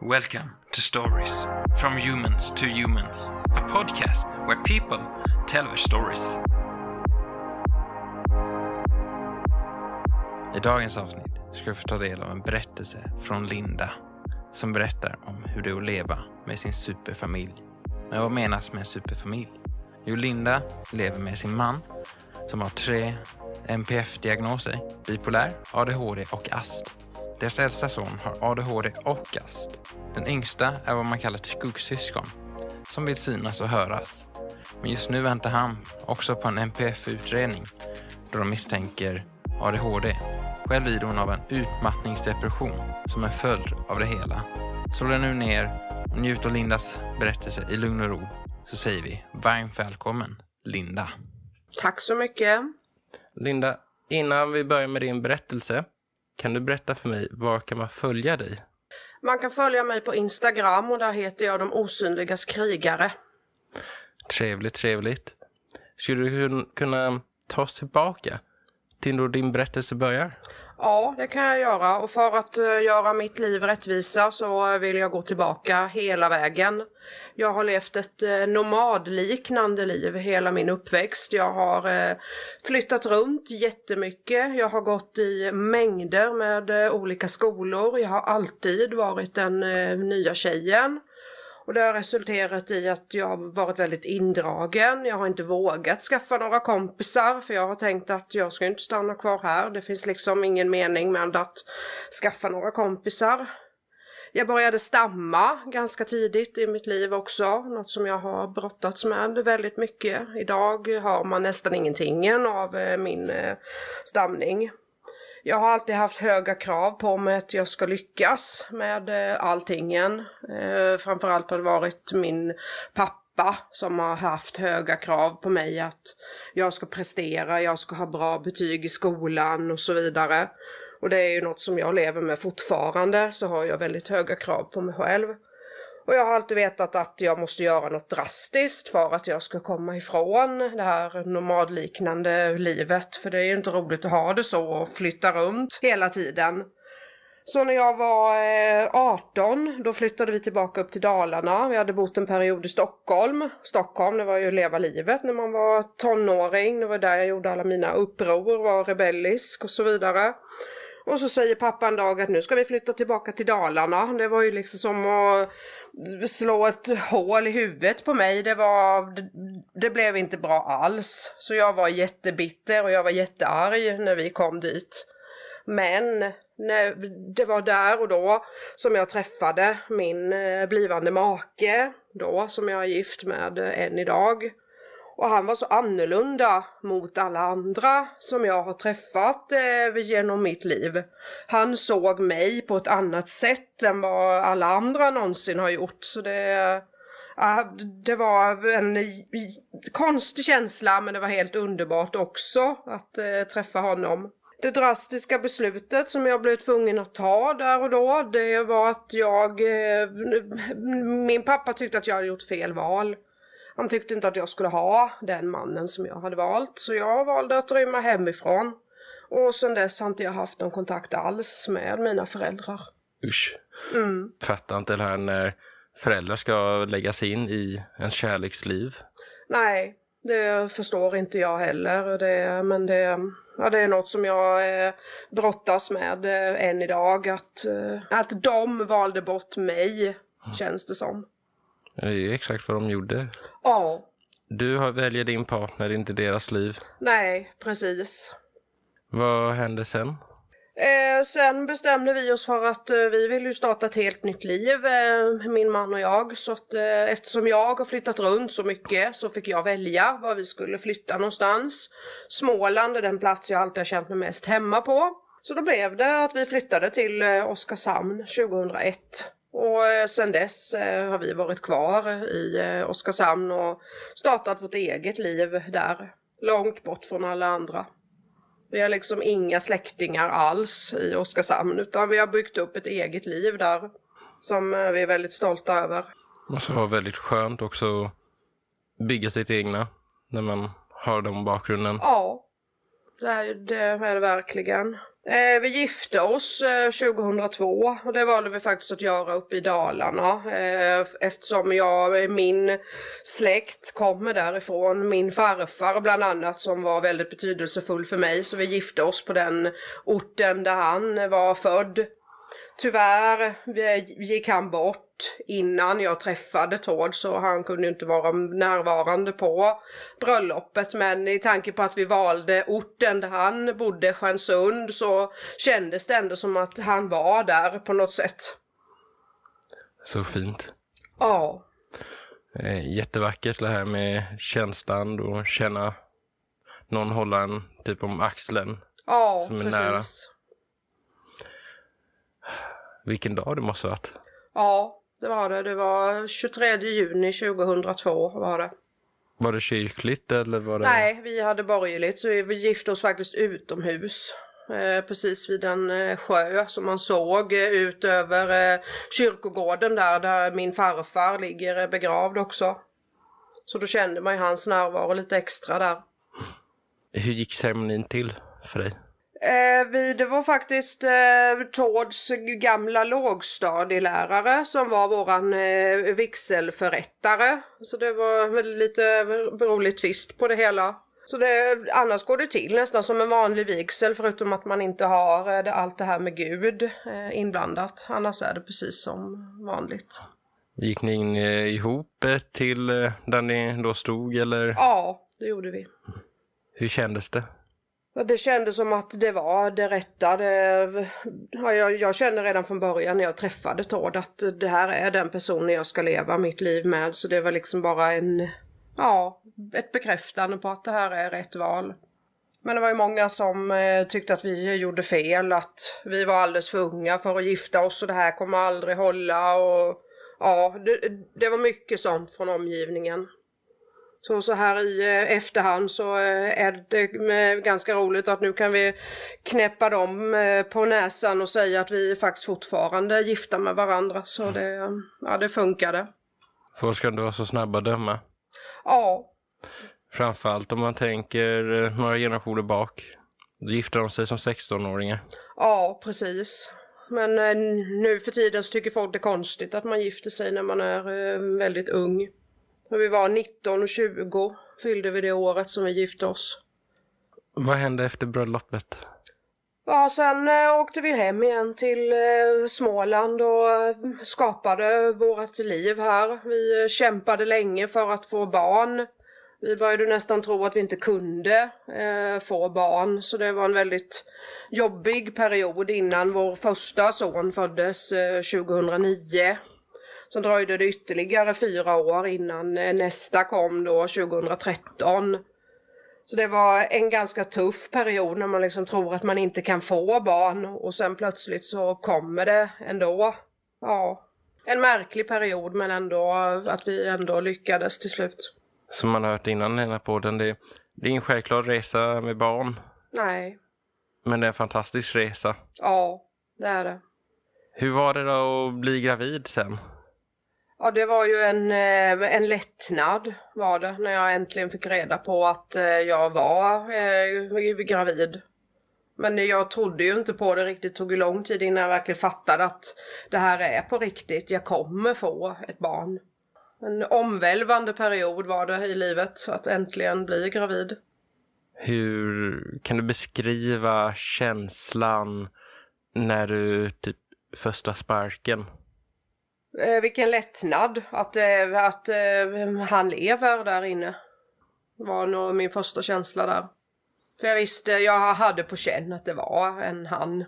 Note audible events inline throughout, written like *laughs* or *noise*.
Welcome to Stories from Humans to Humans, a podcast where people tell their stories. I dagens avsnitt ska vi få ta del av en berättelse från Linda som berättar om hur det är att leva med sin superfamilj. Men vad menas med en superfamilj? Jo, Linda lever med sin man som har tre NPF-diagnoser, bipolär, ADHD och AST. Deras äldsta son har ADHD och AST. Den yngsta är vad man kallar ett skuggsyskon, som vill synas och höras. Men just nu väntar han också på en NPF-utredning då de misstänker ADHD. Själv lider hon av en utmattningsdepression som en följd av det hela. Slå dig nu ner och njut av Lindas berättelse i lugn och ro så säger vi varmt välkommen Linda. Tack så mycket. Linda, innan vi börjar med din berättelse kan du berätta för mig, var kan man följa dig? Man kan följa mig på Instagram och där heter jag De Osynligas krigare. Trevligt, trevligt. Skulle du kunna ta oss tillbaka till då din berättelse börjar? Ja, det kan jag göra och för att eh, göra mitt liv rättvisa så vill jag gå tillbaka hela vägen. Jag har levt ett eh, nomadliknande liv hela min uppväxt. Jag har eh, flyttat runt jättemycket. Jag har gått i mängder med olika skolor. Jag har alltid varit den nya tjejen. Och det har resulterat i att jag har varit väldigt indragen. Jag har inte vågat skaffa några kompisar för jag har tänkt att jag ska inte stanna kvar här. Det finns liksom ingen mening med att skaffa några kompisar. Jag började stamma ganska tidigt i mitt liv också, något som jag har brottats med väldigt mycket. Idag har man nästan ingenting av eh, min eh, stamning. Jag har alltid haft höga krav på mig att jag ska lyckas med allting. alltingen. Eh, framförallt har det varit min pappa som har haft höga krav på mig att jag ska prestera, jag ska ha bra betyg i skolan och så vidare. Och det är ju något som jag lever med fortfarande, så har jag väldigt höga krav på mig själv. Och jag har alltid vetat att jag måste göra något drastiskt för att jag ska komma ifrån det här nomadliknande livet. För det är ju inte roligt att ha det så och flytta runt hela tiden. Så när jag var eh, 18 då flyttade vi tillbaka upp till Dalarna. Vi hade bott en period i Stockholm. Stockholm det var ju att leva livet när man var tonåring. Det var där jag gjorde alla mina uppror, var rebellisk och så vidare. Och så säger pappa en dag att nu ska vi flytta tillbaka till Dalarna. Det var ju liksom som att slå ett hål i huvudet på mig. Det var, det, det blev inte bra alls. Så jag var jättebitter och jag var jättearg när vi kom dit. Men när, det var där och då som jag träffade min eh, blivande make då som jag är gift med eh, än idag. Och han var så annorlunda mot alla andra som jag har träffat eh, genom mitt liv. Han såg mig på ett annat sätt än vad alla andra någonsin har gjort. Så det, det var en konstig känsla men det var helt underbart också att eh, träffa honom. Det drastiska beslutet som jag blev tvungen att ta där och då det var att jag... Eh, min pappa tyckte att jag hade gjort fel val han tyckte inte att jag skulle ha den mannen som jag hade valt så jag valde att rymma hemifrån. Och sen dess har inte jag haft någon kontakt alls med mina föräldrar. Usch. Mm. Fattar inte det här när föräldrar ska lägga sig in i en kärleksliv. Nej, det förstår inte jag heller. Det, men det, ja, det är något som jag eh, brottas med eh, än idag. Att, eh, att de valde bort mig, känns det som. Det är ju exakt vad de gjorde. Ja, Du har väljer din partner, inte deras liv. nej, precis. Vad hände sen? Eh, sen bestämde vi oss för att eh, vi vill ju starta ett helt nytt liv, eh, min man och jag. Så att eh, eftersom jag har flyttat runt så mycket så fick jag välja var vi skulle flytta någonstans. Småland är den plats jag alltid har känt mig mest hemma på. Så då blev det att vi flyttade till eh, Oskarshamn 2001. Och eh, sen dess eh, har vi varit kvar i eh, Oskarshamn och startat vårt eget liv där. Långt bort från alla andra. Vi har liksom inga släktingar alls i Oskarshamn utan vi har byggt upp ett eget liv där som vi är väldigt stolta över. Måste vara väldigt skönt också att bygga sitt egna när man har den bakgrunden. Ja, det är det, är det verkligen. Eh, vi gifte oss eh, 2002 och det valde vi faktiskt att göra uppe i Dalarna eh, eftersom jag, min släkt kommer därifrån. Min farfar bland annat som var väldigt betydelsefull för mig så vi gifte oss på den orten där han var född. Tyvärr vi- gick han bort innan jag träffade Tord så han kunde inte vara närvarande på bröllopet men i tanke på att vi valde orten där han bodde, Stjärnsund, så kändes det ändå som att han var där på något sätt. Så fint. Ja, Eh, jättevackert det här med känslan och känna någon hålla en typ om axeln. ja Som är precis. nära. Vilken dag det måste ha varit. Ja, det var det. Det var 23 juni 2002 var det. Var det kyrkligt eller var det? Nej, vi hade borgerligt så vi gifte oss faktiskt utomhus. Eh, precis vid en eh, sjö som man såg eh, ut över eh, kyrkogården där, där min farfar ligger eh, begravd också. Så då kände man ju hans närvaro lite extra där. Hur gick ceremonin till för dig? Eh, vi, det var faktiskt eh, Tårds gamla lågstadielärare som var våran eh, vigselförrättare. Så det var lite rolig twist på det hela. Så det, annars går det till nästan som en vanlig vigsel förutom att man inte har eh, det, allt det här med Gud eh, inblandat. Annars är det precis som vanligt. Gick ni in eh, ihop eh, till där ni då stod eller Ja, det gjorde vi. hur kändes det? Det kändes som att det var det rätta. Det, jag, jag kände redan från början när jag träffade Tord att det här är den personen jag ska leva mitt liv med. Så det var liksom bara en, ja, ett bekräftande på att det här är rätt val. Men det var ju många som eh, tyckte att vi gjorde fel, att vi var alldeles för unga för att gifta oss och det här kommer aldrig hålla och ja, det, det var mycket sånt från omgivningen. Så, så här i eh, efterhand så eh, är det eh, ganska roligt att nu kan vi knäppa dem på näsan och säga att vi är faktiskt fortfarande är gifta med varandra. Så det, ja, det funkade. Folk inte vara så snabba att döma. Ja, Framförallt om man tänker några generationer bak. Då gifter de sig som 16-åringar. ja precis. Men nu för tiden så tycker folk det är konstigt att man gifter sig när man är väldigt ung. När vi var 19 och 20 fyllde vi det året som vi gifte oss. Vad hände efter bröllopet? Ja, sen eh, åkte vi hem igen till eh, Småland och eh, skapade vårt liv här. Vi eh, kämpade länge för att få barn. Vi började nästan tro att vi inte kunde få barn, så det var en väldigt jobbig period innan vår första son föddes eh, 2009. Så dröjde det ytterligare fyra år innan eh, nästa kom då 2013. Så det var en ganska tuff period när man liksom tror att man inte kan få barn och sen plötsligt så kommer det ändå. Ja, en märklig period men ändå att vi ändå lyckades till slut. Som man har hört innan i den här podden. Det, det är en självklar resa med barn. Nej, Men det är en fantastisk resa. ja, det är det. Hur var det då att bli gravid sen? Ja, det var ju en, eh, en lättnad var det när jag äntligen fick reda på att eh, jag var eh, gravid. Men jag trodde ju inte på det riktigt, det tog ju lång tid innan jag verkligen fattade att det här är på riktigt, jag kommer få ett barn. En omvälvande period var det i livet, att äntligen bli gravid. Hur kan du beskriva känslan när du typ första sparken? Eh, vilken lättnad att, eh, att eh, han lever där inne. var nog min första känsla där. För jag visste, jag hade på känn att det var en han.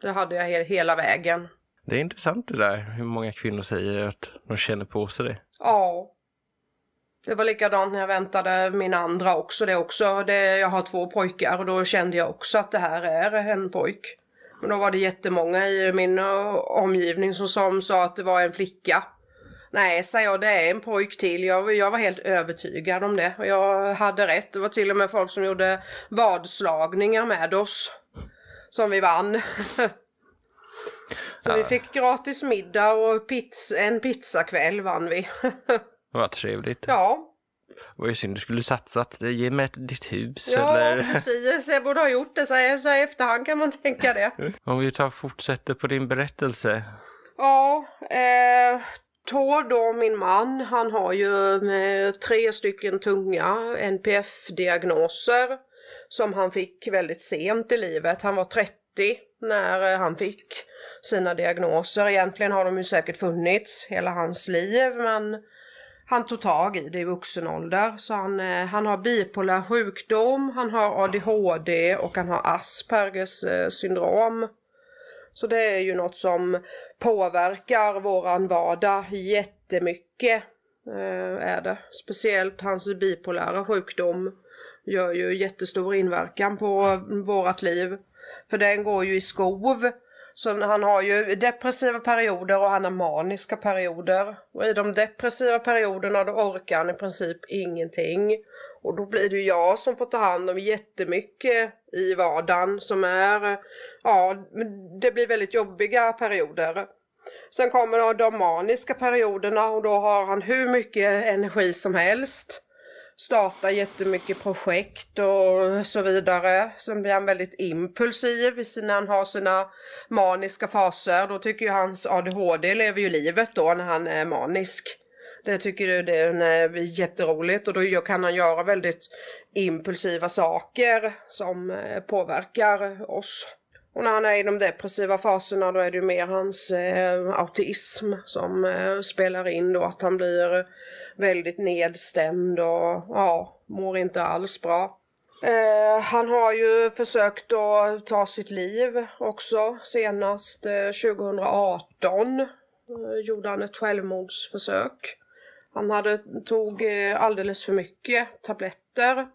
Det hade jag he hela vägen. Det är intressant det där, hur många kvinnor säger att de känner på sig det. Ja. Det var likadant när jag väntade min andra också. Det också. Det, jag har två pojkar och då kände jag också att det här är en pojk. Men då var det jättemånga i min uh, omgivning som, som sa att det var en flicka. Nej, sa jag, det är en pojk till. Jag, jag var helt övertygad om det. Och jag hade rätt. Det var till och med folk som gjorde vadslagningar med oss. Som vi vann. *laughs* Så ja. vi fick gratis middag och pizza, en pizzakväll vann vi. *laughs* Vad trevligt. Ja. Vad synd, du skulle satsat. Ge mig ditt hus ja, eller? Ja, precis. Jag borde ha gjort det. Så, så i efterhand kan man tänka det. *laughs* Om vi tar fortsätter på din berättelse. Ja, eh, Tor då, min man, han har ju eh, tre stycken tunga NPF-diagnoser som han fick väldigt sent i livet. Han var 30 när eh, han fick sina diagnoser. Egentligen har de ju säkert funnits hela hans liv men han tog tag i det i vuxen ålder. Så han, eh, han har bipolär sjukdom, han har ADHD och han har Aspergers eh, syndrom. Så det är ju något som påverkar våran vardag jättemycket. Eh, är det. Speciellt hans bipolära sjukdom gör ju jättestor inverkan på vårat liv. För den går ju i skov så han har ju depressiva perioder och han har maniska perioder. Och i de depressiva perioderna då orkar han i princip ingenting. Och då blir det jag som får ta hand om jättemycket i vardagen som är, ja, det blir väldigt jobbiga perioder. Sen kommer de maniska perioderna och då har han hur mycket energi som helst startar jättemycket projekt och så vidare. Sen blir han väldigt impulsiv när han har sina maniska faser. Då tycker ju hans ADHD lever ju livet då när han är manisk. Det tycker det är eh, jätteroligt och då kan han göra väldigt impulsiva saker som eh, påverkar oss. Och när han är i de depressiva faserna då är det mer hans eh, autism som eh, spelar in då att han blir väldigt nedstämd och ja, mår inte alls bra. Eh, han har ju försökt att ta sitt liv också. Senast eh, 2018 eh, gjorde han ett självmordsförsök. Han hade, tog eh, alldeles för mycket tabletter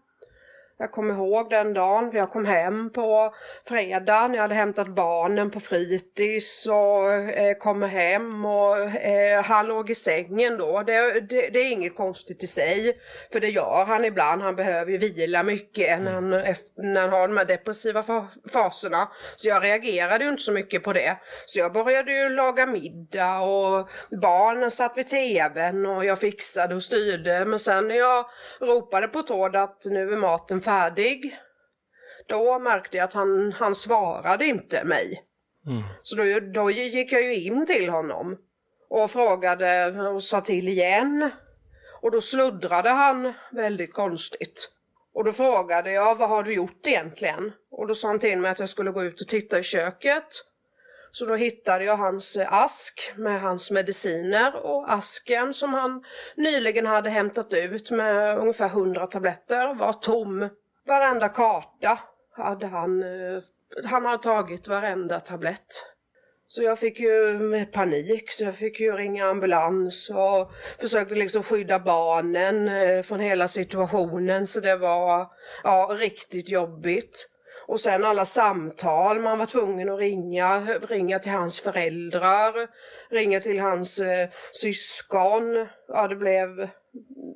jag kommer ihåg den dagen, för jag kom hem på fredagen, jag hade hämtat barnen på fritids och eh, kommer hem och eh, han låg i sängen då. Det, det, det, är inget konstigt i sig, för det gör han ibland. Han behöver ju vila mycket när han, när han har de här depressiva faserna. Så jag reagerade ju inte så mycket på det. Så jag började ju laga middag och barnen satt vid tvn och jag fixade och styrde. Men sen när jag ropade på Tord att nu är maten färdig. Då märkte jag att han, han svarade inte mig. Mm. Så då, då gick jag ju in till honom och frågade och sa till igen. Och då sluddrade han väldigt konstigt. Och då frågade jag, vad har du gjort egentligen? Och då sa han till mig att jag skulle gå ut och titta i köket. Så då hittade jag hans eh, ask med hans mediciner och asken som han nyligen hade hämtat ut med ungefär 100 tabletter var tom. Varenda karta hade han, eh, han hade tagit varenda tablett. Så jag fick ju eh, panik, så jag fick ju ringa ambulans och försökte liksom skydda barnen från hela situationen så det var ja, riktigt jobbigt. Och sen alla samtal man var tvungen att ringa, ringa till hans föräldrar, ringa till hans eh, syskon. Ja, det blev...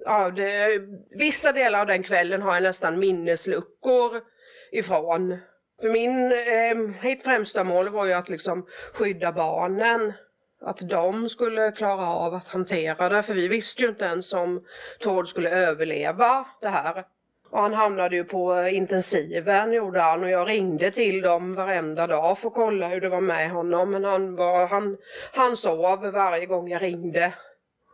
Ja, det, vissa delar av den kvällen har jag nästan minnesluckor ifrån. För min, eh, mitt främsta mål var ju att liksom skydda barnen. att de skulle klara av att hantera det. För vi visste ju inte ens om Tord skulle överleva det här. Och han hamnade ju på eh, intensiven gjorde han och jag ringde till dem varenda dag för att kolla hur det var med honom. Men han, var, han, han sov varje gång jag ringde.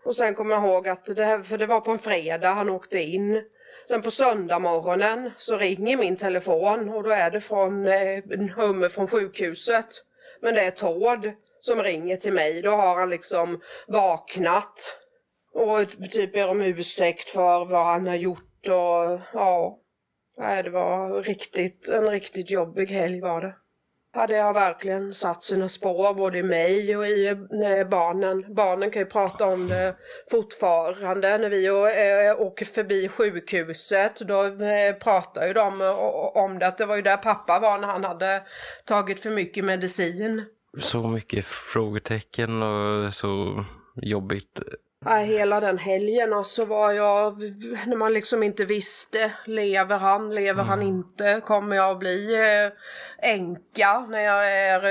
Och sen kommer jag ihåg att det, för det var på en fredag han åkte in. Sen på söndag morgonen så ringer min telefon och då är det från eh, nummer från sjukhuset. Men det är Tord som ringer till mig. Då har han liksom vaknat och typ ber om ursäkt för vad han har gjort och ja. Nej, det var riktigt, en riktigt jobbig helg var det. Ja, det har verkligen satt sina spår både i mig och i eh, barnen. Barnen kan ju prata om det fortfarande. När vi eh, åker förbi sjukhuset då eh, pratar ju de om det. Att det var ju där pappa var när han hade tagit för mycket medicin. Så mycket frågetecken och så jobbigt hela den helgen och så var jag, när man liksom inte visste, lever han, lever mm. han inte, kommer jag att bli eh, änka när jag är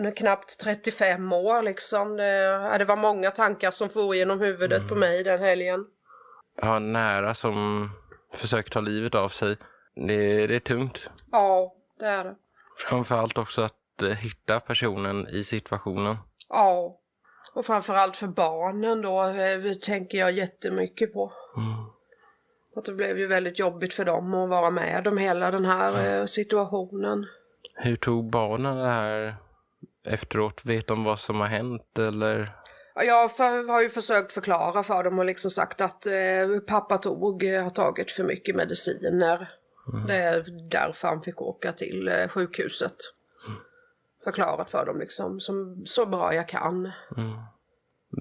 eh, knappt 35 år liksom. Det, det var många tankar som for genom huvudet mm. på mig den helgen. Ja, nära som försökt ta livet av sig. Det, det är tungt. Ja, det är det. Framförallt också att eh, hitta personen i situationen. Ja. Och framförallt för barnen då eh, tänker jag jättemycket på. Mm. Att det blev ju väldigt jobbigt för dem att vara med om hela den här eh, situationen. Hur tog barnen det här efteråt? Vet de vad som har hänt eller? Jag har ju försökt förklara för dem och liksom sagt att eh, pappa tog, har tagit för mycket mediciner. Mm. Det är därför han fick åka till sjukhuset förklarat för dem liksom som, så bra jag kan. Mm.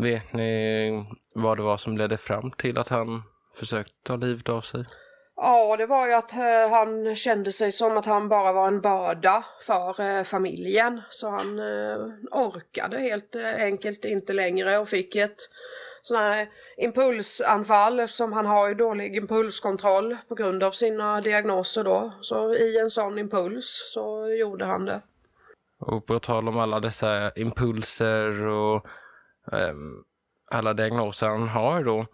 Vet ni vad det var som ledde fram till att han försökte ta livet av sig? Ja, det var ju att uh, han kände sig som att han bara var en börda för uh, familjen. Så han uh, orkade helt enkelt inte längre och fick ett sån här impulsanfall eftersom han har ju dålig impulskontroll på grund av sina diagnoser då. Så i en sån impuls så gjorde han det. Och på tal om alla dessa impulser och eh, alla diagnoser han har då.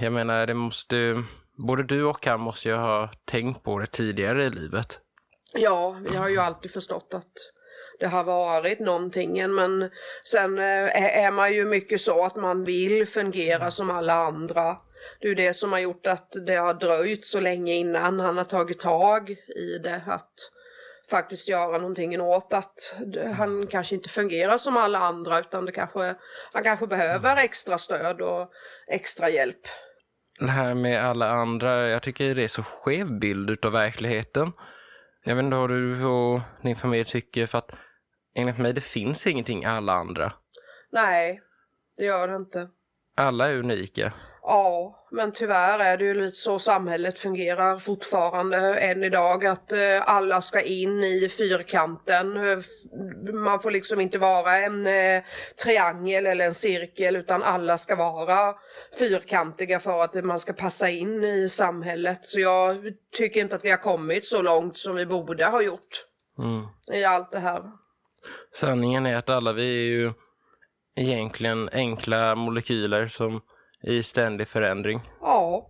Jag menar, det måste, både du och han måste ju ha tänkt på det tidigare i livet. Ja, vi har ju alltid förstått att det har varit någonting men sen eh, är man ju mycket så att man vill fungera som alla andra. Det är ju det som har gjort att det har dröjt så länge innan han har tagit tag i det. Att faktiskt göra någonting åt att han kanske inte fungerar som alla andra utan det kanske, han kanske behöver extra stöd och extra hjälp. Det här med alla andra, jag tycker det är så skev bild utav verkligheten. Jag vet inte vad du och din familj tycker för att enligt mig det finns ingenting alla andra. Nej, det gör det inte. Alla är unika. Ja, men tyvärr är det ju lite så samhället fungerar fortfarande än idag att eh, alla ska in i fyrkanten. Man får liksom inte vara en eh, triangel eller en cirkel utan alla ska vara fyrkantiga för att man ska passa in i samhället. Så jag tycker inte att vi har kommit så långt som vi borde ha gjort mm. i allt det här. Sanningen är att alla vi är ju egentligen enkla molekyler som i ständig förändring. Ja.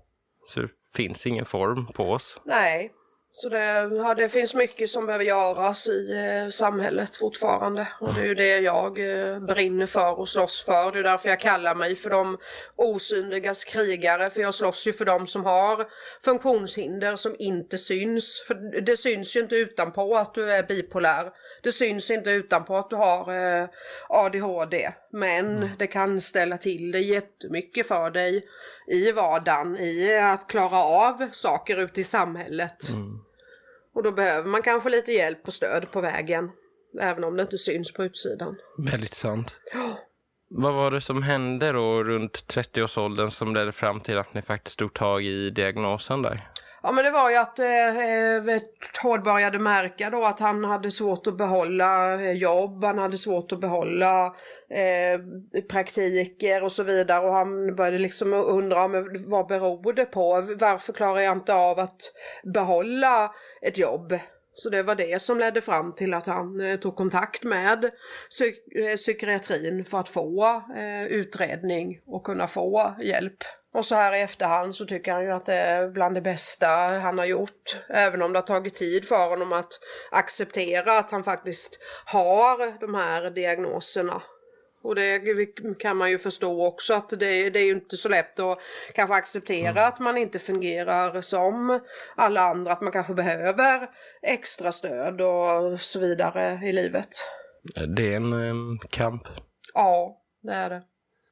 Så det finns ingen form på oss. Nej, så det, ja, det finns mycket som behöver göras i eh, samhället fortfarande och det är ju det jag eh, brinner för och slåss för. Det är därför jag kallar mig för de osynligas krigare för jag slåss ju för de som har funktionshinder som inte syns. För det syns ju inte utanpå att du är bipolär. Det syns inte utanpå att du har eh, ADHD. Men mm. det kan ställa till det jättemycket för dig i vardagen, i att klara av saker ute i samhället. Mm. Och då behöver man kanske lite hjälp och stöd på vägen. Även om det inte syns på utsidan. Väldigt sant. Ja. Vad var det som hände då runt 30-årsåldern som ledde fram till att ni faktiskt tog tag i diagnosen där? Ja men det var ju att eh, eh Todd eh, började märka då att han hade svårt att behålla eh, jobb, han hade svårt att behålla eh, praktiker och så vidare och han började liksom undra vad beror det på? Varför klarar jag inte av att behålla ett jobb? Så det var det som ledde fram till att han eh, tog kontakt med psyk eh, psykiatrin för att få eh, utredning och kunna få hjälp. Och så här i efterhand så tycker han ju att det är bland det bästa han har gjort. Även om det har tagit tid för honom att acceptera att han faktiskt har de här diagnoserna. Och det kan man ju förstå också att det, det är ju inte så lätt att kanske acceptera mm. att man inte fungerar som alla andra, att man kanske behöver extra stöd och så vidare i livet. Det är en, en kamp. Ja, det är det.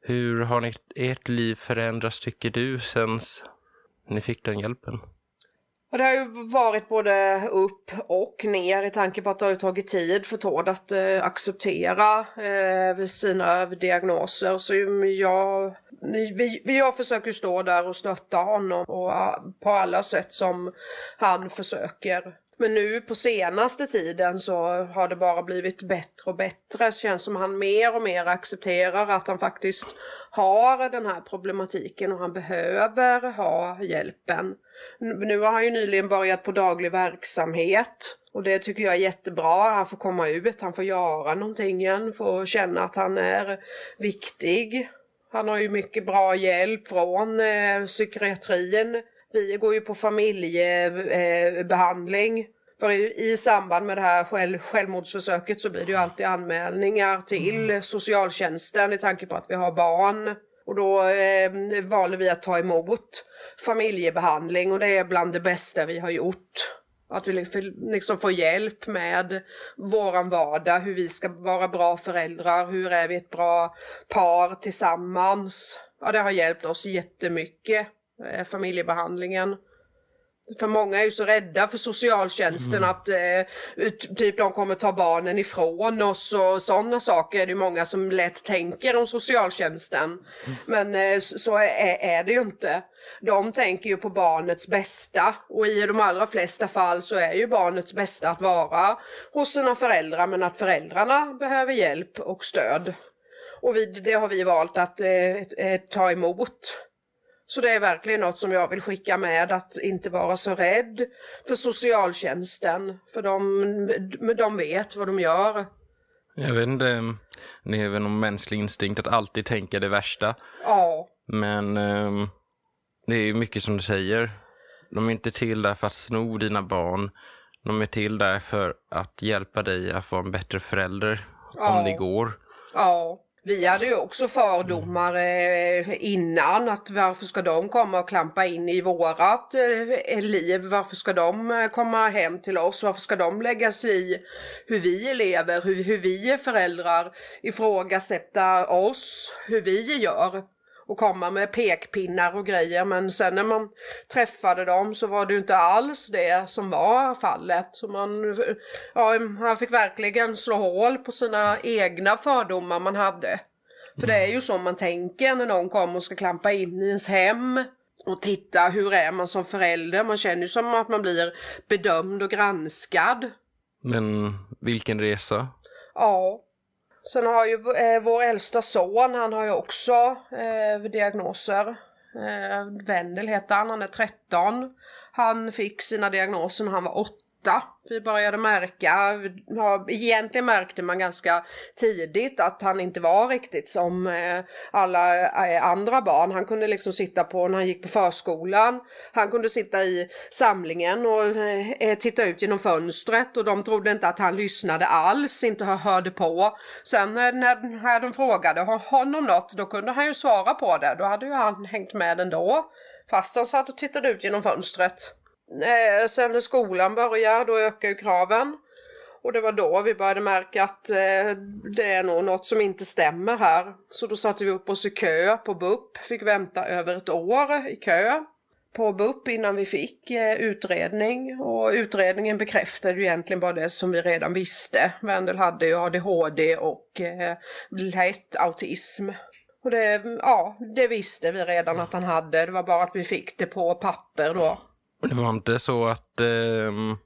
Hur har ni, ert liv förändrats tycker du sen ni fick den hjälpen? Och det har ju varit både upp och ner i tanke på att det har tagit tid för Tord att eh, acceptera eh, sina diagnoser. Så jag, vi, jag försöker stå där och stötta honom och, på alla sätt som han försöker. Men nu på senaste tiden så har det bara blivit bättre och bättre. Det känns som han mer och mer accepterar att han faktiskt har den här problematiken och han behöver ha hjälpen. Nu har han ju nyligen börjat på daglig verksamhet och det tycker jag är jättebra. Han får komma ut, han får göra någonting igen, får känna att han är viktig. Han har ju mycket bra hjälp från eh, psykiatrin. Vi går ju på familjebehandling. Eh, för i, samband med det här själv, självmordsförsöket så blir det ju alltid anmälningar till mm. socialtjänsten i tanke på att vi har barn. Och då eh, valde vi att ta emot familjebehandling och det är bland det bästa vi har gjort. Att vi liksom får hjälp med våran vardag, hur vi ska vara bra föräldrar, hur är vi ett bra par tillsammans. Ja, det har hjälpt oss jättemycket, familjebehandlingen. För många är ju så rädda för socialtjänsten mm. att eh, typ de kommer ta barnen ifrån oss och sådana saker är det många som lätt tänker om socialtjänsten. Mm. Men eh, så är, är, det ju inte. De tänker ju på barnets bästa och i de allra flesta fall så är ju barnets bästa att vara hos sina föräldrar men att föräldrarna behöver hjälp och stöd. Och vi, det har vi valt att eh, eh ta emot. Så det är verkligen något som jag vill skicka med att inte vara så rädd för socialtjänsten. För de, de vet vad de gör. Jag vet inte, det är väl någon mänsklig instinkt att alltid tänka det värsta. Ja. Men um, det är ju mycket som du säger. De är inte till där för att sno dina barn. De är till där för att hjälpa dig att vara en bättre förälder ja. om det går. Ja. Vi hade ju också fördomar eh, innan att varför ska de komma och klampa in i vårat eh, liv? Varför ska de eh, komma hem till oss? Varför ska de lägga sig i hur vi lever, hur, hur vi är föräldrar, ifrågasätta oss, hur vi gör? Och komma med pekpinnar och grejer men sen när man träffade dem så var det inte alls det som var fallet. Så man, ja, man fick verkligen slå hål på sina egna fördomar man hade. För det är ju så man tänker när någon kommer och ska klampa in i ens hem och titta hur är man som förälder. Man känner ju som att man blir bedömd och granskad. Men vilken resa? Ja, Sen har ju eh, vår äldsta son, han har ju också eh, diagnoser. Eh, Wendel heter han, han är 13. Han fick sina diagnoser när han var 8 vi började märka, egentligen märkte man ganska tidigt att han inte var riktigt som eh, alla eh, andra barn. Han kunde liksom sitta på, när han gick på förskolan, han kunde sitta i samlingen och eh, titta ut genom fönstret och de trodde inte att han lyssnade alls, inte hörde på. Sen när de frågade honom något, då kunde han ju svara på det, då hade ju han hängt med ändå. Fast han satt och tittade ut genom fönstret. Eh, sen när skolan börjar då ökar ju kraven. Och det var då vi började märka att eh, det är nog något som inte stämmer här. Så då satte vi upp oss i kö på BUP, fick vänta över ett år i kö på BUP innan vi fick eh, utredning och utredningen bekräftade ju egentligen bara det som vi redan visste. Wendel hade ju ADHD och eh, lätt autism. Och det, ja, det visste vi redan att han hade, det var bara att vi fick det på papper då. Det var inte så att eh,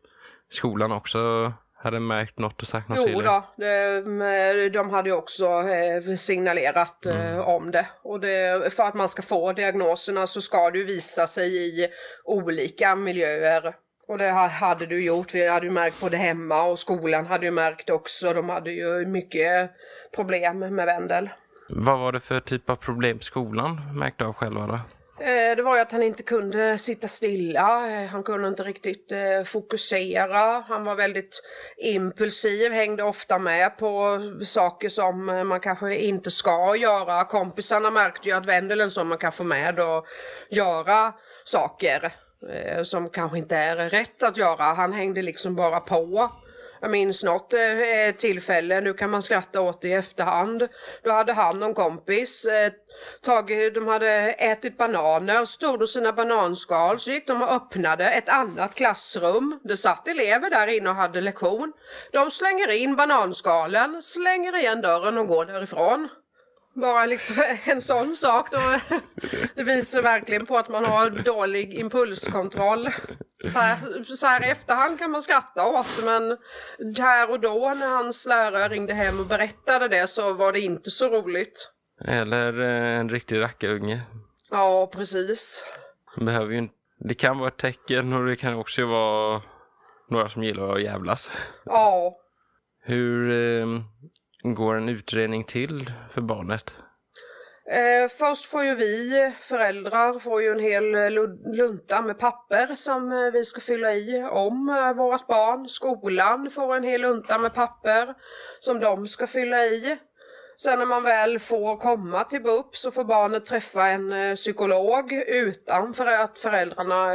skolan också hade märkt något och sagt något jo, till Jo då, det, de hade ju också eh, signalerat eh, mm. om det. Och det, för att man ska få diagnoserna så ska det ju visa sig i olika miljöer. Och det hade du gjort. Vi hade ju märkt både hemma och skolan hade ju märkt också. De hade ju mycket problem med Wendel. Vad var det för typ av problem skolan märkte av själva då? Eh, det var ju att han inte kunde sitta stilla, eh, han kunde inte riktigt eh, fokusera, han var väldigt impulsiv, hängde ofta med på saker som man kanske inte ska göra. Kompisarna märkte ju att Wendelen som man kan få med och göra saker som kanske inte är rätt att göra. Han hängde liksom bara på. Jag minns något eh, tillfälle, nu kan man skratta åt det i efterhand. Då hade han och en kompis eh, tagit, de hade ätit bananer, stod de sina bananskal, så gick de och öppnade ett annat klassrum. Det satt elever där inne och hade lektion. De slänger in bananskalen, slänger igen dörren och går därifrån. Bara liksom *laughs* en sån sak då. Det visar verkligen på att man har dålig impulskontroll. Så här, så här i efterhand kan man skratta åt men här och då när hans lärare ringde hem och berättade det så var det inte så roligt. Eller eh, en riktig rackarunge. Ja, precis. Behöver ju inte... Det kan vara ett tecken och det kan också vara några som gillar att jävlas. Ja. Hur eh, går en utredning till för barnet? Eh, först får ju vi föräldrar får ju en hel eh, lunta med papper som eh, vi ska fylla i om eh, vårt barn. Skolan får en hel lunta med papper som de ska fylla i. Sen när man väl får komma till BUP så får barnet träffa en eh, psykolog utan för att föräldrarna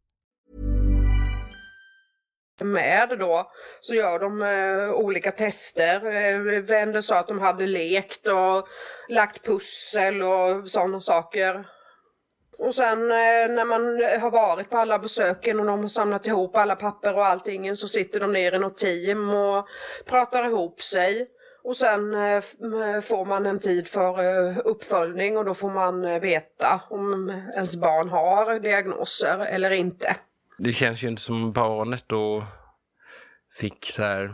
Med då så gör de eh, olika tester. Eh, Wender sa att de hade lekt och lagt pussel och sådana saker. Och sen eh, när man har varit på alla besöken och de har samlat ihop alla papper och allting så sitter de ner i något team och pratar ihop sig. Och sen eh, eh, får man en tid för uppföljning och då får man veta om ens barn har diagnoser eller inte det känns ju inte som barnet då fick så här,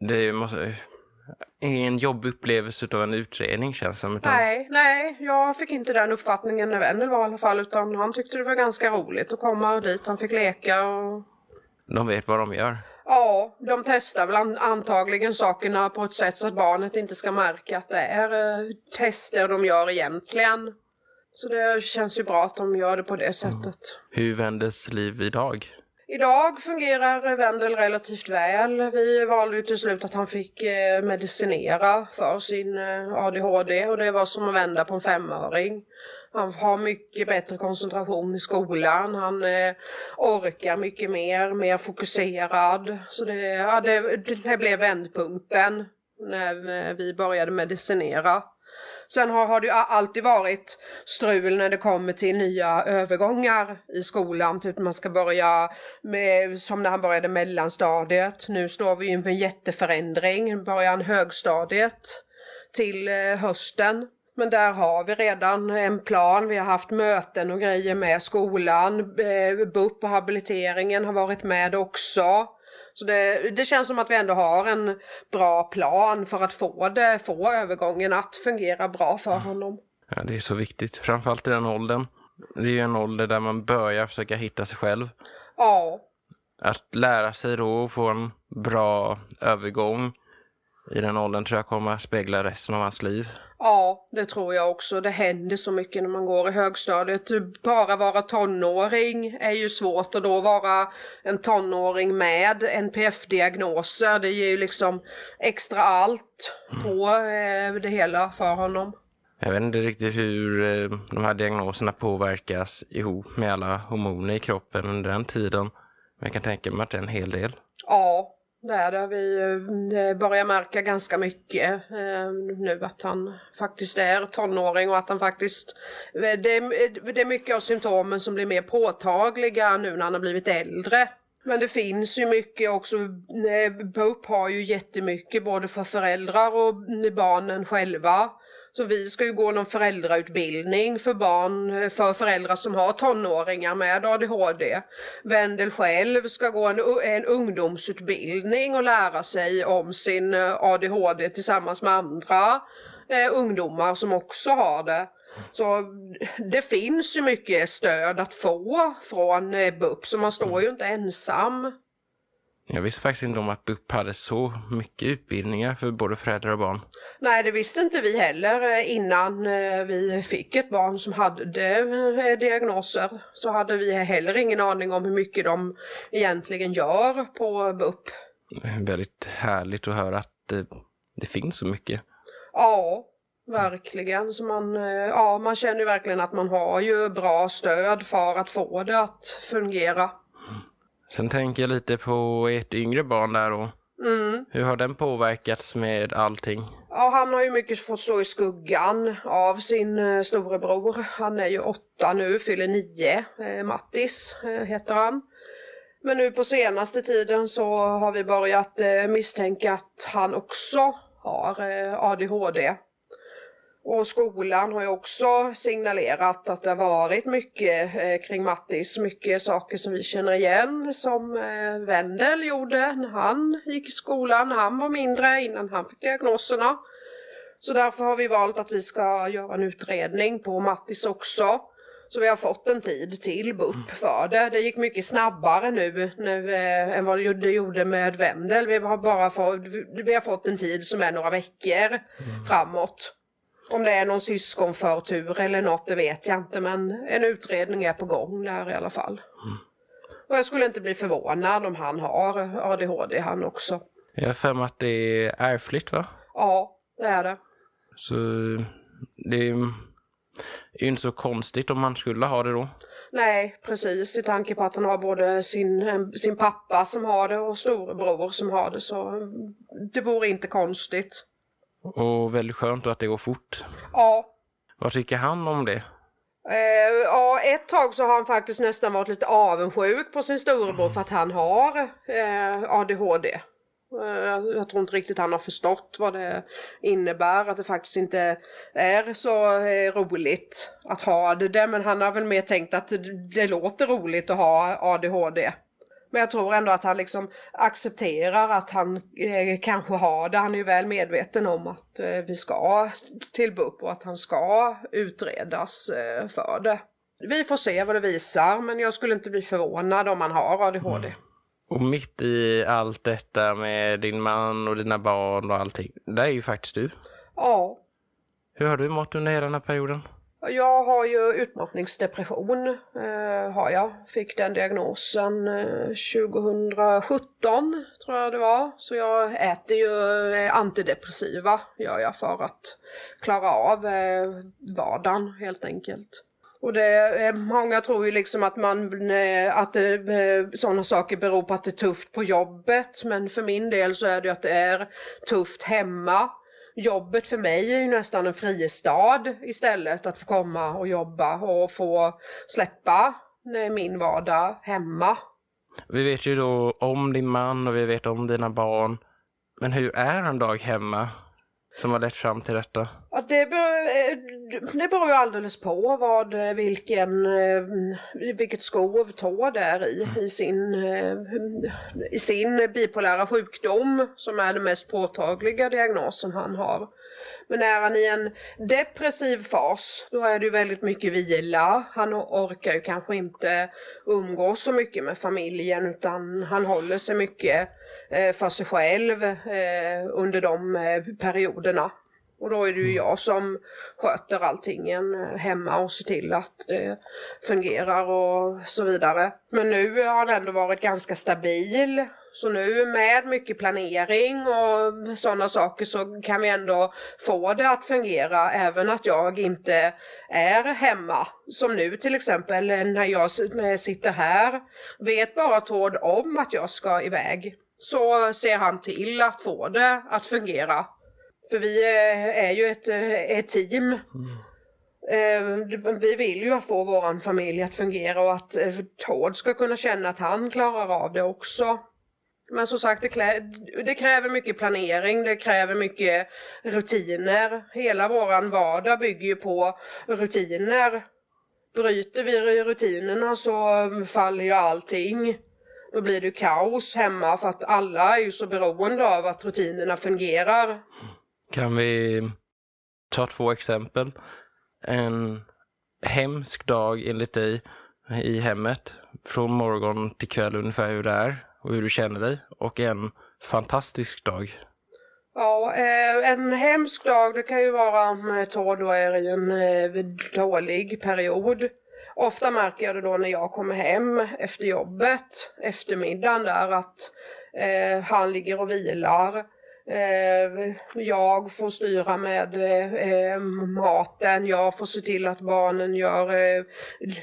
det måste, en jobbig upplevelse av en utredning känns som. Utan... Nej, nej, jag fick inte den uppfattningen när Wendel var i alla fall utan han tyckte det var ganska roligt att komma dit, han fick leka och... De vet vad de gör? Ja, de testar väl antagligen sakerna på ett sätt så att barnet inte ska märka att det är eh, tester de gör egentligen. Så det känns ju bra att de gör det på det sättet. Hur vändes liv idag? Idag fungerar Wendel relativt väl. Vi valde ju till slut att han fick eh, medicinera för sin eh, ADHD och det var som att vända på en femöring. Han har mycket bättre koncentration i skolan. Han eh, orkar mycket mer, mer fokuserad. Så det, ja, det, det blev vändpunkten när vi började medicinera. Sen har, har det alltid varit strul när det kommer till nya övergångar i skolan. Typ man ska börja med, som när han började mellanstadiet. Nu står vi inför en jätteförändring, början högstadiet till eh, hösten. Men där har vi redan en plan. Vi har haft möten och grejer med skolan. Eh, BUP och habiliteringen har varit med också. Så det, det känns som att vi ändå har en bra plan för att få, det, få övergången att fungera bra för honom. Ja, det är så viktigt, framförallt i den åldern. Det är ju en ålder där man börjar försöka hitta sig själv. Ja. Att lära sig då och få en bra övergång i den åldern tror jag kommer spegla resten av hans liv. Ja, det tror jag också. Det händer så mycket när man går i högstadiet. Bara vara tonåring är ju svårt och då vara en tonåring med NPF-diagnoser. Det ger ju liksom extra allt på eh, det hela för honom. Jag vet inte riktigt hur eh, de här diagnoserna påverkas ihop med alla hormoner i kroppen under den tiden. Men jag kan tänka mig att det är en hel del. Ja, det är det. Vi eh, eh, börjar märka ganska mycket eh, nu att han faktiskt är tonåring och att han faktiskt... Det, det är mycket av symptomen som blir mer påtagliga nu när han har blivit äldre. Men det finns ju mycket också, BUP har ju jättemycket både för föräldrar och barnen själva. Så vi ska ju gå någon föräldrautbildning för barn, för föräldrar som har tonåringar med ADHD. Wendel själv ska gå en, en ungdomsutbildning och lära sig om sin eh, ADHD tillsammans med andra eh, ungdomar som också har det. Så det finns ju mycket stöd att få från eh, BUP så man står ju inte ensam. Jag visste faktiskt inte om att BUP hade så mycket utbildningar för både föräldrar och barn. Nej, det visste inte vi heller eh, innan eh, vi fick ett barn som hade eh, diagnoser. Så hade vi heller ingen aning om hur mycket de egentligen gör på BUP. Väldigt härligt att höra att det, det finns så mycket. Ja, verkligen. Så man, ja, man känner verkligen att man har ju bra stöd för att få det att fungera. Sen tänker jag lite på ert yngre barn där då. Mm. Hur har den påverkats med allting? Ja, han har ju mycket fått stå i skuggan av sin eh, storebror. Han är ju åtta nu, fyller nio. Eh, Mattis eh, heter han. Men nu på senaste tiden så har vi börjat eh, misstänka att han också har eh, ADHD. Och skolan har ju också signalerat att det har varit mycket eh, kring Mattis, mycket saker som vi känner igen som eh, Wendel gjorde när han gick i skolan, när han var mindre, innan han fick diagnoserna. Så därför har vi valt att vi ska göra en utredning på Mattis också. Så vi har fått en tid till BUP för det. Det gick mycket snabbare nu, nu eh, än vad det gjorde med Wendel. Vi har bara fått, vi har fått en tid som är några veckor mm. framåt. Om det är någon syskonförtur eller något, det vet jag inte. Men en utredning är på gång där i alla fall. Mm. Och jag skulle inte bli förvånad om han har ADHD han också. Jag har för mig att det är ärftligt va? Ja, det är det. Så det är ju inte så konstigt om han skulle ha det då. Nej, precis. I tanke på att han har både sin, sin pappa som har det och storebror som har det. Så det vore inte konstigt. Och väldigt skönt att det går fort. Ja. Vad tycker han om det? Eh, ja, ett tag så har han faktiskt nästan varit lite avundsjuk på sin storebror för att han har eh, ADHD. Eh, jag tror inte riktigt han har förstått vad det innebär, att det faktiskt inte är så eh, roligt att ha det. Men han har väl mer tänkt att det låter roligt att ha ADHD. Men jag tror ändå att han liksom accepterar att han eh, kanske har det. Han är ju väl medveten om att eh, vi ska till BUP och att han ska utredas eh, för det. Vi får se vad det visar men jag skulle inte bli förvånad om han har ADHD. Mm. Och mitt i allt detta med din man och dina barn och allting, det är ju faktiskt du. Ja. Hur har du mått under hela den här perioden? Jag har ju utmattningsdepression, eh, har jag. Fick den diagnosen eh, 2017, tror jag det var. Så jag äter ju eh, antidepressiva, gör jag för att klara av eh, vardagen helt enkelt. Och det, många tror ju liksom att, man, eh, att eh, det, sådana saker beror på att det är tufft på jobbet. Men för min del så är det att det är tufft hemma jobbet för mig är ju nästan en fristad istället att få komma och jobba och få släppa eh, min vardag hemma. Vi vet ju då om din man och vi vet om dina barn. Men hur är en dag hemma som har lett fram till detta? Ja, det, beror, eh, det beror ju alldeles på vad, eh, vilken, eh, vilket skov Tord är i, i sin, i sin bipolära sjukdom som är den mest påtagliga diagnosen han har. Men är han i en depressiv fas, då är det ju väldigt mycket vila. Han orkar ju kanske inte umgås så mycket med familjen utan han håller sig mycket för sig själv under de perioderna. Och då är det ju mm. jag som sköter allting hemma och ser till att det fungerar och så vidare. Men nu har den ändå varit ganska stabil. Så nu med mycket planering och sådana saker så kan vi ändå få det att fungera även att jag inte är hemma. Som nu till exempel när jag sitter här, vet bara Tord om att jag ska iväg. Så ser han till att få det att fungera. För vi är ju ett, ett team. Mm. Vi vill ju få vår familj att fungera och att eh, Tord ska kunna känna att han klarar av det också. Men som sagt, det, klä, det, kräver mycket planering, det kräver mycket rutiner. Hela våran vardag bygger ju på rutiner. Bryter vi rutinerna så faller ju allting. Då blir det kaos hemma för att alla är ju så beroende av att rutinerna fungerar. Kan vi ta två exempel? En hemsk dag enligt dig i hemmet från morgon till kväll ungefär hur det är och hur du känner dig och en fantastisk dag. Ja, eh, en hemsk dag det kan ju vara om eh, Tord då är i en eh, dålig period. Ofta märker jag det då när jag kommer hem efter jobbet, eftermiddagen där att eh, han ligger och vilar Eh, jag får styra med eh, maten, jag får se till att barnen gör eh,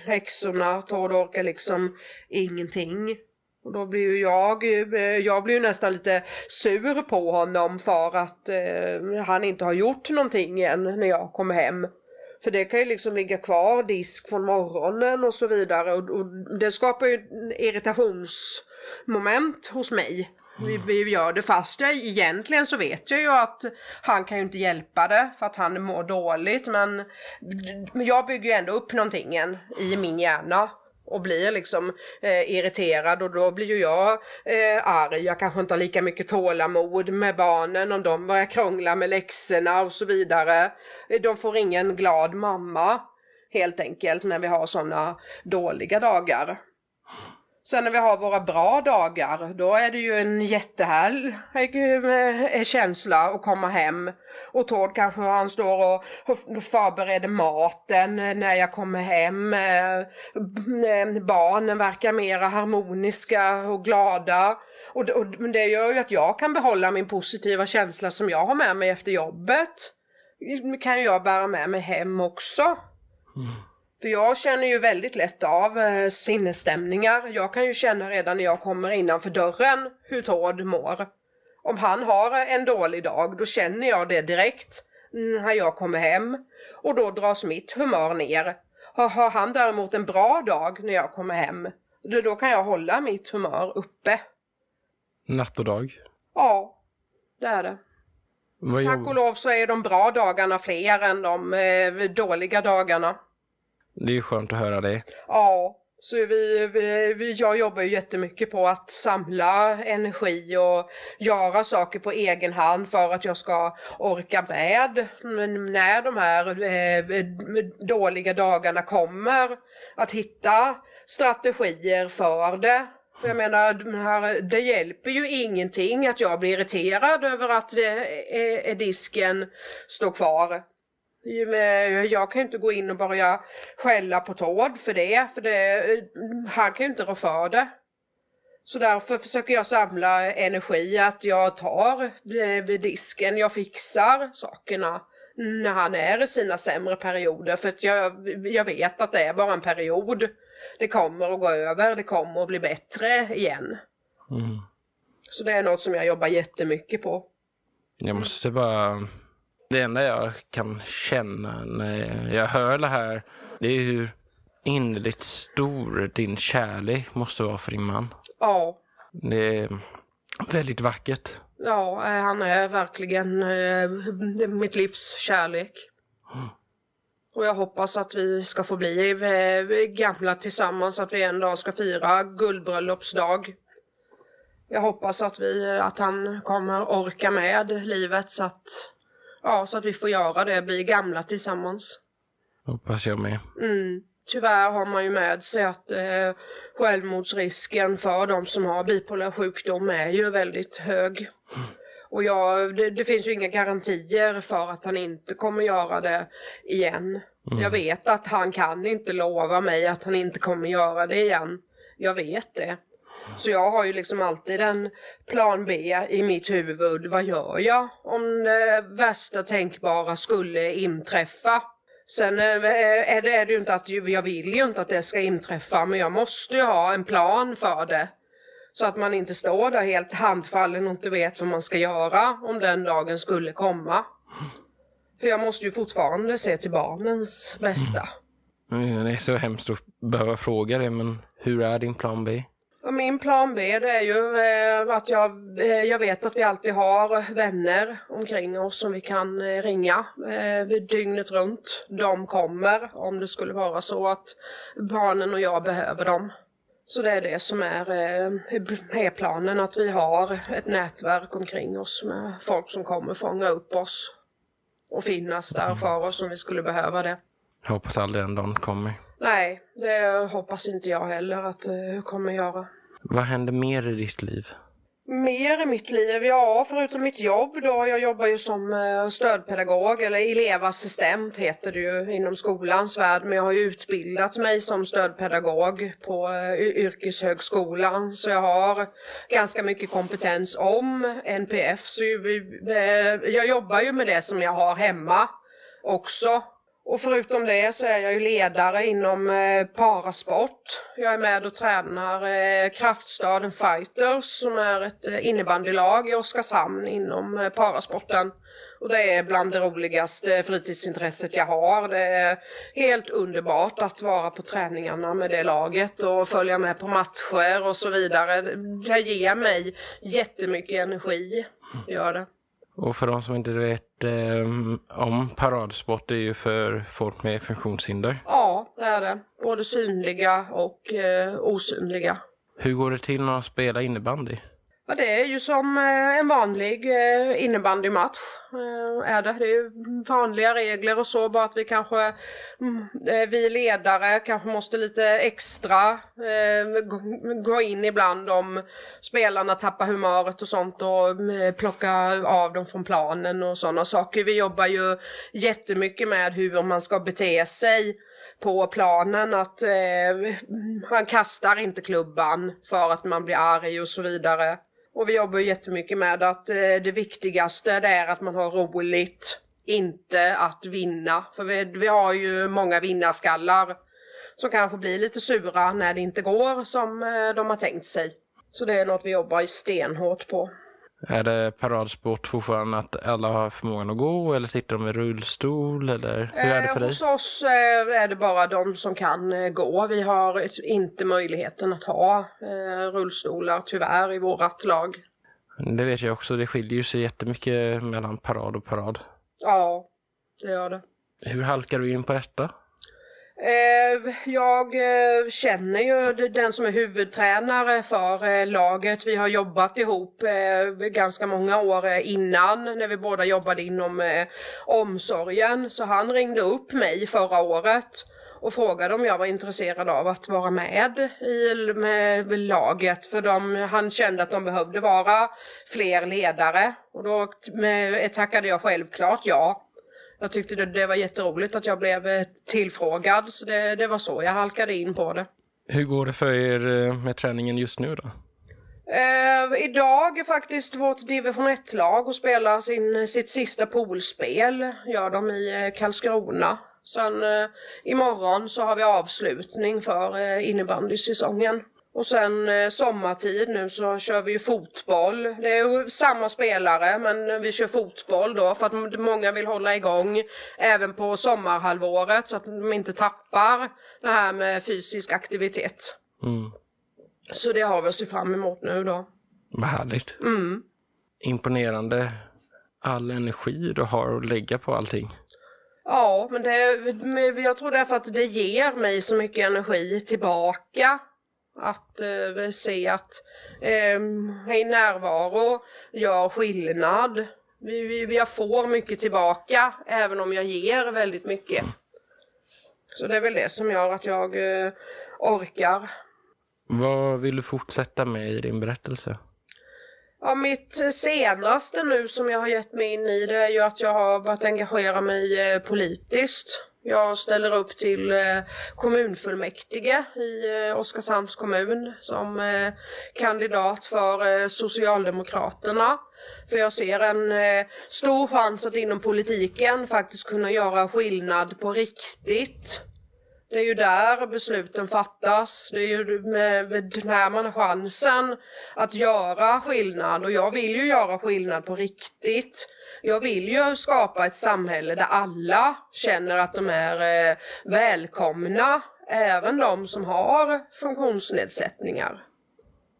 läxorna, Tord orkar liksom ingenting. Och då blir ju jag, eh, jag blir ju nästan lite sur på honom för att eh, han inte har gjort någonting än när jag kommer hem. För det kan ju liksom ligga kvar disk från morgonen och så vidare. Och, och det skapar ju irritationsmoment hos mig. Vi, vi gör det fast jag egentligen så vet jag ju att han kan ju inte hjälpa det för att han mår dåligt. Men jag bygger ju ändå upp någonting i min hjärna och blir liksom eh, irriterad och då blir ju jag eh, arg. Jag kanske inte har lika mycket tålamod med barnen om de börjar krångla med läxorna och så vidare. De får ingen glad mamma helt enkelt när vi har sådana dåliga dagar. Sen när vi har våra bra dagar, då är det ju en jättehärlig eh, eh, känsla att komma hem. Och Tord kanske han står och förbereder maten eh, när jag kommer hem. Barnen verkar mera harmoniska och glada. Och det gör ju att jag kan behålla min positiva känsla som jag har med mig efter jobbet. kan jag bära med mig hem också. Mm. För jag känner ju väldigt lätt av eh, sinnesstämningar. Jag kan ju känna redan när jag kommer innanför dörren hur Tord mår. Om han har en dålig dag, då känner jag det direkt när jag kommer hem. Och då dras mitt humör ner. Har han däremot en bra dag när jag kommer hem, då kan jag hålla mitt humör uppe. Natt och dag? Ja, det är det. Vad Tack och lov så är de bra dagarna fler än de eh, dåliga dagarna. Det är ju skönt att höra det. Ja, så vi, vi, jag jobbar ju jättemycket på att samla energi och göra saker på egen hand för att jag ska orka med när de här eh, dåliga dagarna kommer. Att hitta strategier för det. För jag menar, det hjälper ju ingenting att jag blir irriterad över att det, disken står kvar. Jag kan inte gå in och börja skälla på Tord för det, för det, han kan ju inte rå för det. Så därför försöker jag samla energi att jag tar vid disken, jag fixar sakerna när han är i sina sämre perioder för att jag, jag vet att det är bara en period. Det kommer att gå över, det kommer att bli bättre igen. Mm. Så det är något som jag jobbar jättemycket på. Jag måste bara... Det enda jag kan känna när jag hör det här, det är hur innerligt stor din kärlek måste vara för din man. Ja. Det är väldigt vackert. Ja, eh, han är verkligen eh, mitt livs kärlek. Mm. Och jag hoppas att vi ska få bli eh, gamla tillsammans, att vi en dag ska fira guldbröllopsdag. Jag hoppas att, vi, att han kommer orka med livet så att, ja, så att vi får göra det, bli gamla tillsammans. Hoppas jag med. Mm. Tyvärr har man ju med sig att eh, självmordsrisken för de som har bipolär sjukdom är ju väldigt hög. Och jag, det, det, finns ju inga garantier för att han inte kommer göra det igen. Mm. Jag vet att han kan inte lova mig att han inte kommer göra det igen. Jag vet det. Så jag har ju liksom alltid en plan B i mitt huvud. Vad gör jag om det värsta tänkbara skulle inträffa? Sen eh, är det, är det ju inte att jag vill ju inte att det ska inträffa men jag måste ju ha en plan för det. Så att man inte står där helt handfallen och inte vet vad man ska göra om den dagen skulle komma. För jag måste ju fortfarande se till barnens bästa. Mm, det är så hemskt att behöva fråga det men hur är din plan B? Min plan B det är ju eh, att jag, eh, jag vet att vi alltid har vänner omkring oss som vi kan eh, ringa dygnet runt. De kommer om det skulle vara så att barnen och jag behöver dem. Så det är det som är, är planen, att vi har ett nätverk omkring oss med folk som kommer fånga upp oss och finnas där för oss om vi skulle behöva det. Jag hoppas aldrig den dagen kommer. Nej, det hoppas inte jag heller att det kommer göra. Vad händer mer i ditt liv? Mer i mitt liv? Ja, förutom mitt jobb då. Jag jobbar ju som eh, stödpedagog eller elevassistent heter det ju inom skolans värld. Men jag har ju utbildat mig som stödpedagog på eh, yrkeshögskolan. Så jag har ganska mycket kompetens om NPF. Så jag jobbar ju med det som jag har hemma också. Och förutom det så är jag ju ledare inom eh, parasport. Jag är med och tränar eh, Kraftstaden Fighters som är ett eh, innebandylag i Oskarshamn inom eh, parasporten. Och det är bland det roligaste fritidsintresset jag har. Det är helt underbart att vara på träningarna med det laget och följa med på matcher och så vidare. Det ger mig jättemycket energi, gör det. Och för de som inte vet eh, om paradsport, det är ju för folk med funktionshinder. Ja, det är det. Både synliga och eh, osynliga. Hur går det till när man spelar innebandy? Ja, det är ju som eh, en vanlig eh, innebandymatch. Eh, är det. det är vanliga regler och så, bara att vi kanske, mm, vi ledare kanske måste lite extra gå in ibland om spelarna tappar humöret och sånt och plocka av dem från planen och sådana saker. Vi jobbar ju jättemycket med hur man ska bete sig på planen att eh, han kastar inte klubban för att man blir arg och så vidare. Och vi jobbar jättemycket med att eh, det viktigaste det är att man har roligt, inte att vinna. För vi, vi har ju många vinnarskallar som kanske blir lite sura när det inte går som eh, de har tänkt sig. Så det är något vi jobbar stenhårt på. Är det paradsport fortfarande att alla har förmågan att gå eller sitter de i rullstol eller hur är det för dig? hos oss är det bara de som kan eh, gå. Vi har inte möjligheten att ha eh, rullstolar tyvärr i vårat lag. Det vet jag också, det skiljer ju sig jättemycket mellan parad och parad. Ja, det gör det. Hur halkar du in på detta? Eh, jag eh, känner ju den som är huvudtränare för eh, laget. Vi har jobbat ihop ganska många år innan när vi båda jobbade inom omsorgen. Så han ringde upp mig förra året och frågade om jag var intresserad av att vara med i med laget. För de, han kände att de behövde vara fler ledare. Och då tackade jag självklart ja jag tyckte det, det var jätteroligt att jag blev eh, tillfrågad. Så det, det var så jag halkade in på det. Hur går det för er eh, med träningen just nu då? Eh, idag är faktiskt vårt division 1-lag och spelar sin, sitt sista poolspel. Gör de i Karlskrona. Sen eh, imorgon så har vi avslutning för eh, innebandysäsongen. Och sen eh, sommartid nu så kör vi ju fotboll. Det är ju samma spelare men vi kör fotboll då för att många vill hålla igång även på sommarhalvåret så att de inte tappar det här med fysisk aktivitet. Mm. Så det har vi att se fram emot nu då. Vad härligt. Mm. Imponerande all energi du har att lägga på allting. Ja, men det, jag tror därför att det ger mig så mycket energi tillbaka. Att eh, se att eh, min närvaro gör skillnad. Vi, vi, jag får mycket tillbaka även om jag ger väldigt mycket. Så det är väl det som gör att jag eh, orkar. Vad vill du fortsätta med i din berättelse? Ja, mitt senaste nu som jag har gett mig in i det är ju att jag har börjat engagera mig eh, politiskt. Jag ställer upp till eh, kommunfullmäktige i eh, Oskarshamns kommun som eh, kandidat för Socialdemokraterna. För jag ser en eh, stor chans att inom politiken faktiskt kunna göra skillnad på riktigt. Det är ju där besluten fattas. Det är ju med, med när man har chansen att göra skillnad och jag vill ju göra skillnad på riktigt. Jag vill ju skapa ett samhälle där alla känner att de är eh, välkomna, även de som har funktionsnedsättningar.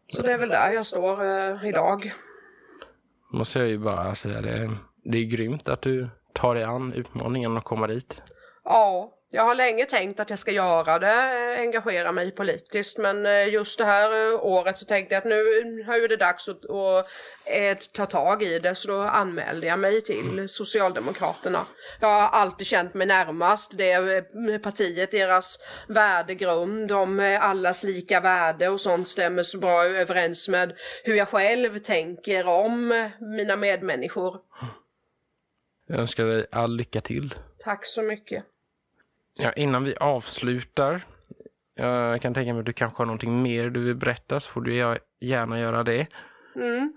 Så det är väl där jag står eh, idag. Måste jag ju bara säga det. Det är grymt att du tar dig an utmaningen och komma dit. Ja, jag har länge tänkt att jag ska göra det, eh, engagera mig politiskt men eh, just det här eh, året så tänkte jag att nu är det dags att, att ta tag i det så då anmälde jag mig till Socialdemokraterna. Jag har alltid känt mig närmast det partiet, deras värdegrund om allas lika värde och sånt stämmer så bra överens med hur jag själv tänker om mina medmänniskor. Jag önskar dig all lycka till. Tack så mycket. Ja, innan vi avslutar. Jag kan tänka mig att du kanske har någonting mer du vill berätta så får du gärna göra det. Mm.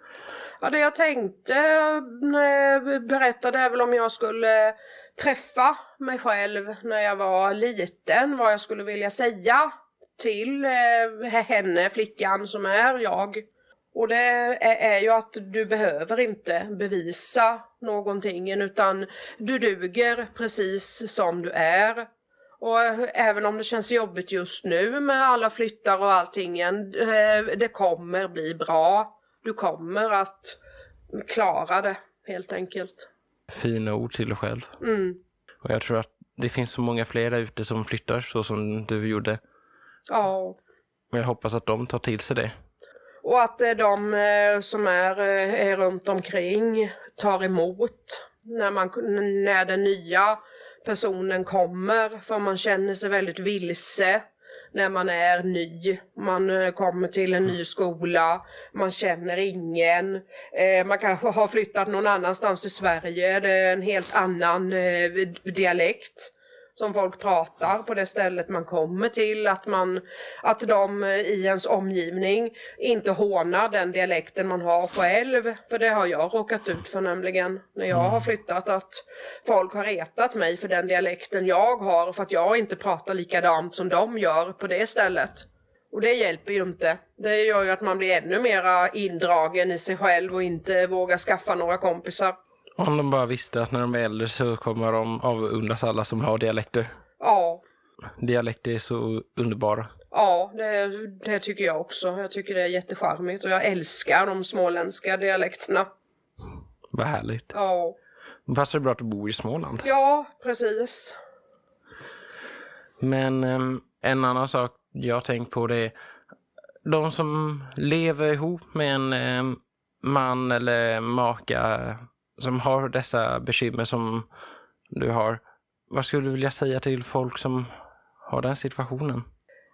Ja, det jag tänkte eh, berätta det är väl om jag skulle träffa mig själv när jag var liten, vad jag skulle vilja säga till eh, henne, flickan som är jag. Och det är ju att du behöver inte bevisa någonting utan du duger precis som du är. Och även om det känns jobbigt just nu med alla flyttar och allting, eh, det kommer bli bra. Du kommer att klara det helt enkelt. Fina ord till dig själv. Mm. Och jag tror att det finns så många fler där ute som flyttar så som du gjorde. Ja. Men jag hoppas att de tar till sig det. Och att eh, de eh, som är, är runt omkring tar emot när, man, när den nya personen kommer. För man känner sig väldigt vilse när man är ny. Man eh, kommer till en ny skola, man känner ingen. Eh, man kanske har flyttat någon annanstans i Sverige, det är en helt annan eh, dialekt som folk pratar på det stället man kommer till. Att, man, att de i ens omgivning inte hånar den dialekten man har själv. För det har jag råkat ut för nämligen när jag har flyttat. Att folk har retat mig för den dialekten jag har för att jag inte pratar likadant som de gör på det stället. Och det hjälper ju inte. Det gör ju att man blir ännu mera indragen i sig själv och inte vågar skaffa några kompisar. Om de bara visste att när de är äldre så kommer de avundas alla som har dialekter. Ja, Dialekter är så underbara. Ja, det, det tycker jag också. Jag tycker det är jättecharmigt och jag älskar de småländska dialekterna. Vad härligt. Ja, Det passar bra att du bor i Småland. ja precis. Men em, en annan sak jag tänkt på det är de som lever ihop med en em, man eller maka som har dessa bekymmer som du har. Vad skulle du vilja säga till folk som har den situationen?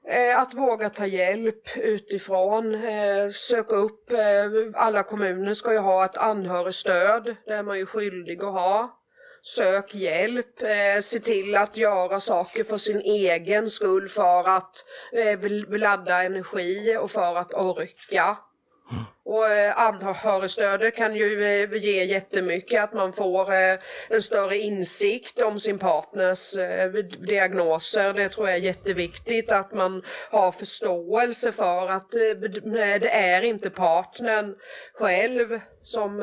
Eh, att våga ta hjälp utifrån, eh, söka upp, eh, alla kommuner ska ju ha ett anhörigstöd, det är man ju skyldig att ha. Sök hjälp, se till att göra saker för sin egen skull för att ladda energi och för att orka. Och eh, anhörigstödet kan ju eh, ge jättemycket, att man får eh, en större insikt om sin partners diagnoser. Det tror jag är jätteviktigt, att man har förståelse för att det är inte partnern själv som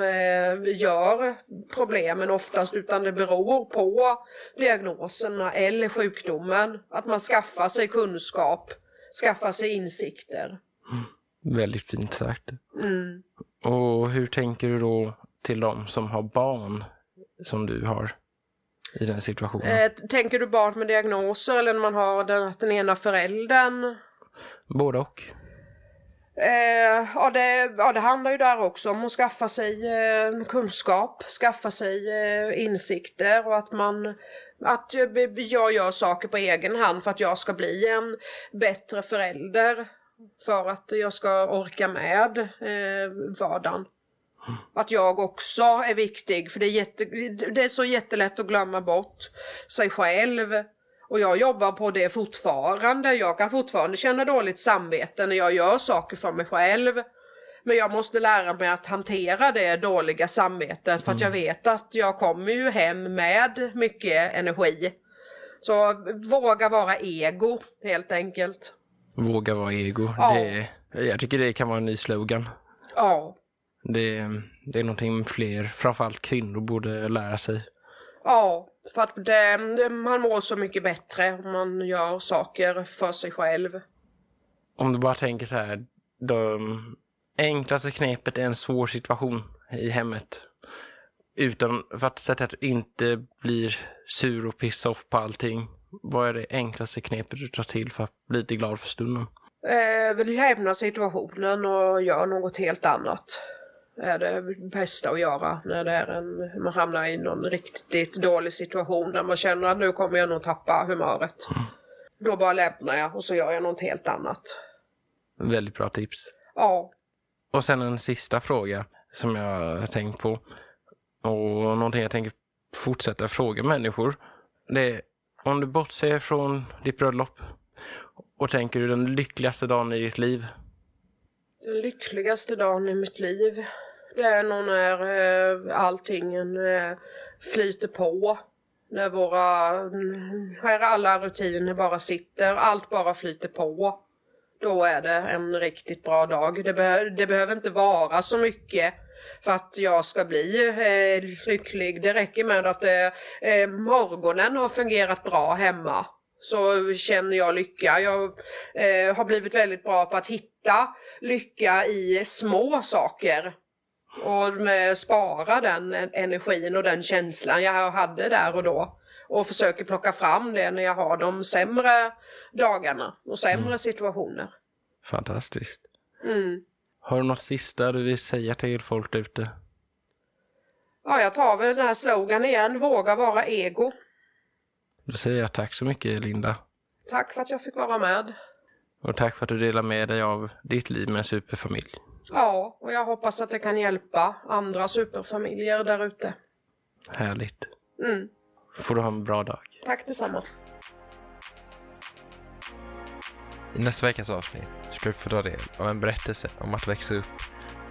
gör problemen oftast, utan det beror på diagnoserna eller sjukdomen. Att man skaffar sig kunskap, skaffar sig insikter. Väldigt fint sagt. Mm. Och hur tänker du då till de som har barn som du har i den situationen? Eh, tänker du barn med diagnoser eller när man har den, den ena föräldern? Både och. Eh, ja, det, ja, det handlar ju där också om att skaffa sig eh, kunskap, skaffa sig eh, insikter och att man att jag gör saker på egen hand för att jag ska bli en bättre förälder för att jag ska orka med eh, vardagen. Att jag också är viktig för det är, jätte, det är så jättelätt att glömma bort sig själv. Och jag jobbar på det fortfarande. Jag kan fortfarande känna dåligt samvete när jag gör saker för mig själv. Men jag måste lära mig att hantera det dåliga samvetet för att jag vet att jag kommer ju hem med mycket energi. Så våga vara ego helt enkelt. Våga vara ego. Ja. Det, jag tycker det kan vara en ny slogan. Ja. Det, det är någonting fler, framförallt kvinnor, borde lära sig. Ja, för att det, det, man mår så mycket bättre om man gör saker för sig själv. Om du bara tänker så här, de enklaste knepet är en svår situation i hemmet. Utan för att sätta att du inte blir sur och pissa off på allting. Vad är det enklaste knepet du tar till för att bli lite glad för stunden? Eh, lämna situationen och göra något helt annat. är det bästa att göra när det är en, man hamnar i någon riktigt dålig situation där man känner att nu kommer jag nog tappa humöret. Då bara lämnar jag och så gör jag något helt annat. Väldigt bra tips. Ja. Och sen en sista fråga som jag har tänkt på. Och någonting jag tänker fortsätta fråga människor. Det är om du bortser från ditt bröllop och tänker du den lyckligaste dagen i ditt liv? Den lyckligaste dagen i mitt liv. Det är nog när eh, allting eh, flyter på. När våra, här alla rutiner bara sitter, allt bara flyter på. Då är det en riktigt bra dag. Det, be det behöver inte vara så mycket för att jag ska bli eh, lycklig. Det räcker med att eh, morgonen har fungerat bra hemma. Så känner jag lycka. Jag eh, har blivit väldigt bra på att hitta lycka i små saker. Och spara den energin och den känslan jag hade där och då. Och försöker plocka fram det när jag har de sämre dagarna och sämre Mm. situationer. Fantastiskt. Mm. Har du något sista du vill säga till folk ute? Ja, jag tar väl den här slogan igen. Våga vara ego. Då säger jag tack så mycket Linda. Tack för att jag fick vara med. Och tack för att du delar med dig av ditt liv med en superfamilj. Ja, och jag hoppas att det kan hjälpa andra superfamiljer där ute. Härligt. Mm. Får du ha en bra dag. Tack detsamma. I nästa veckas avsnitt ska vi få ta del av en berättelse om att växa upp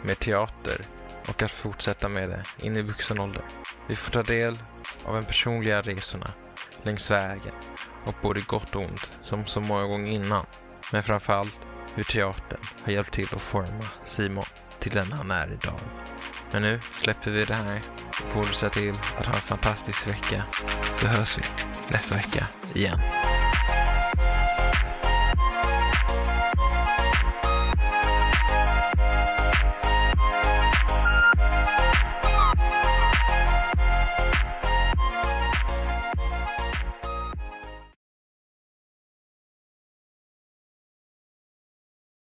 med teater och att fortsätta med det in i vuxen ålder. Vi får ta del av de personliga resorna längs vägen och både gott och ont som så många gånger innan. Men framförallt hur teatern har hjälpt till att forma Simon till den han är idag. Men nu släpper vi det här. Får du se till att ha en fantastisk vecka så hörs vi nästa vecka igen.